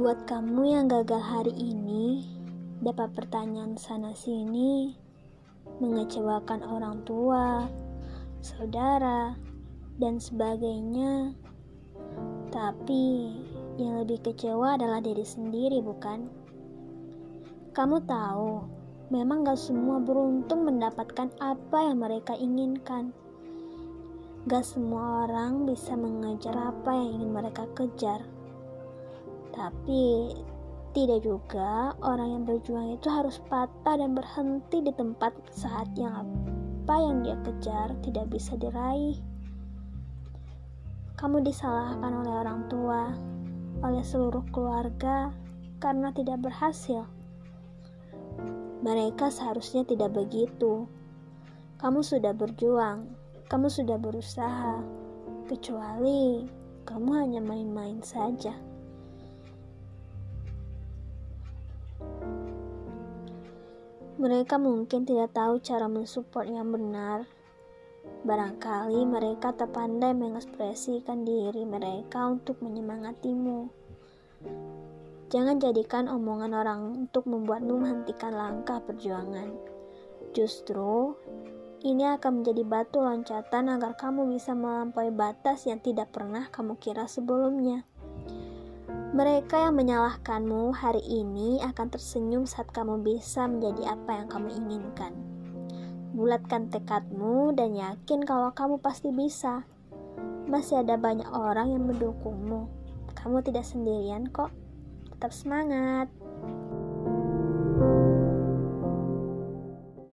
Buat kamu yang gagal hari ini, dapat pertanyaan sana-sini, mengecewakan orang tua, saudara, dan sebagainya. Tapi yang lebih kecewa adalah diri sendiri, bukan? Kamu tahu, memang gak semua beruntung mendapatkan apa yang mereka inginkan. Gak semua orang bisa mengejar apa yang ingin mereka kejar. Tapi tidak juga orang yang berjuang itu harus patah dan berhenti di tempat saat yang apa yang dia kejar tidak bisa diraih. Kamu disalahkan oleh orang tua, oleh seluruh keluarga karena tidak berhasil. Mereka seharusnya tidak begitu. Kamu sudah berjuang, kamu sudah berusaha, kecuali kamu hanya main-main saja. Mereka mungkin tidak tahu cara mensupport yang benar. Barangkali mereka tak pandai mengekspresikan diri mereka untuk menyemangatimu. Jangan jadikan omongan orang untuk membuatmu menghentikan langkah perjuangan. Justru, ini akan menjadi batu loncatan agar kamu bisa melampaui batas yang tidak pernah kamu kira sebelumnya. Mereka yang menyalahkanmu hari ini akan tersenyum saat kamu bisa menjadi apa yang kamu inginkan. Bulatkan tekadmu dan yakin kalau kamu pasti bisa. Masih ada banyak orang yang mendukungmu. Kamu tidak sendirian kok. Tetap semangat.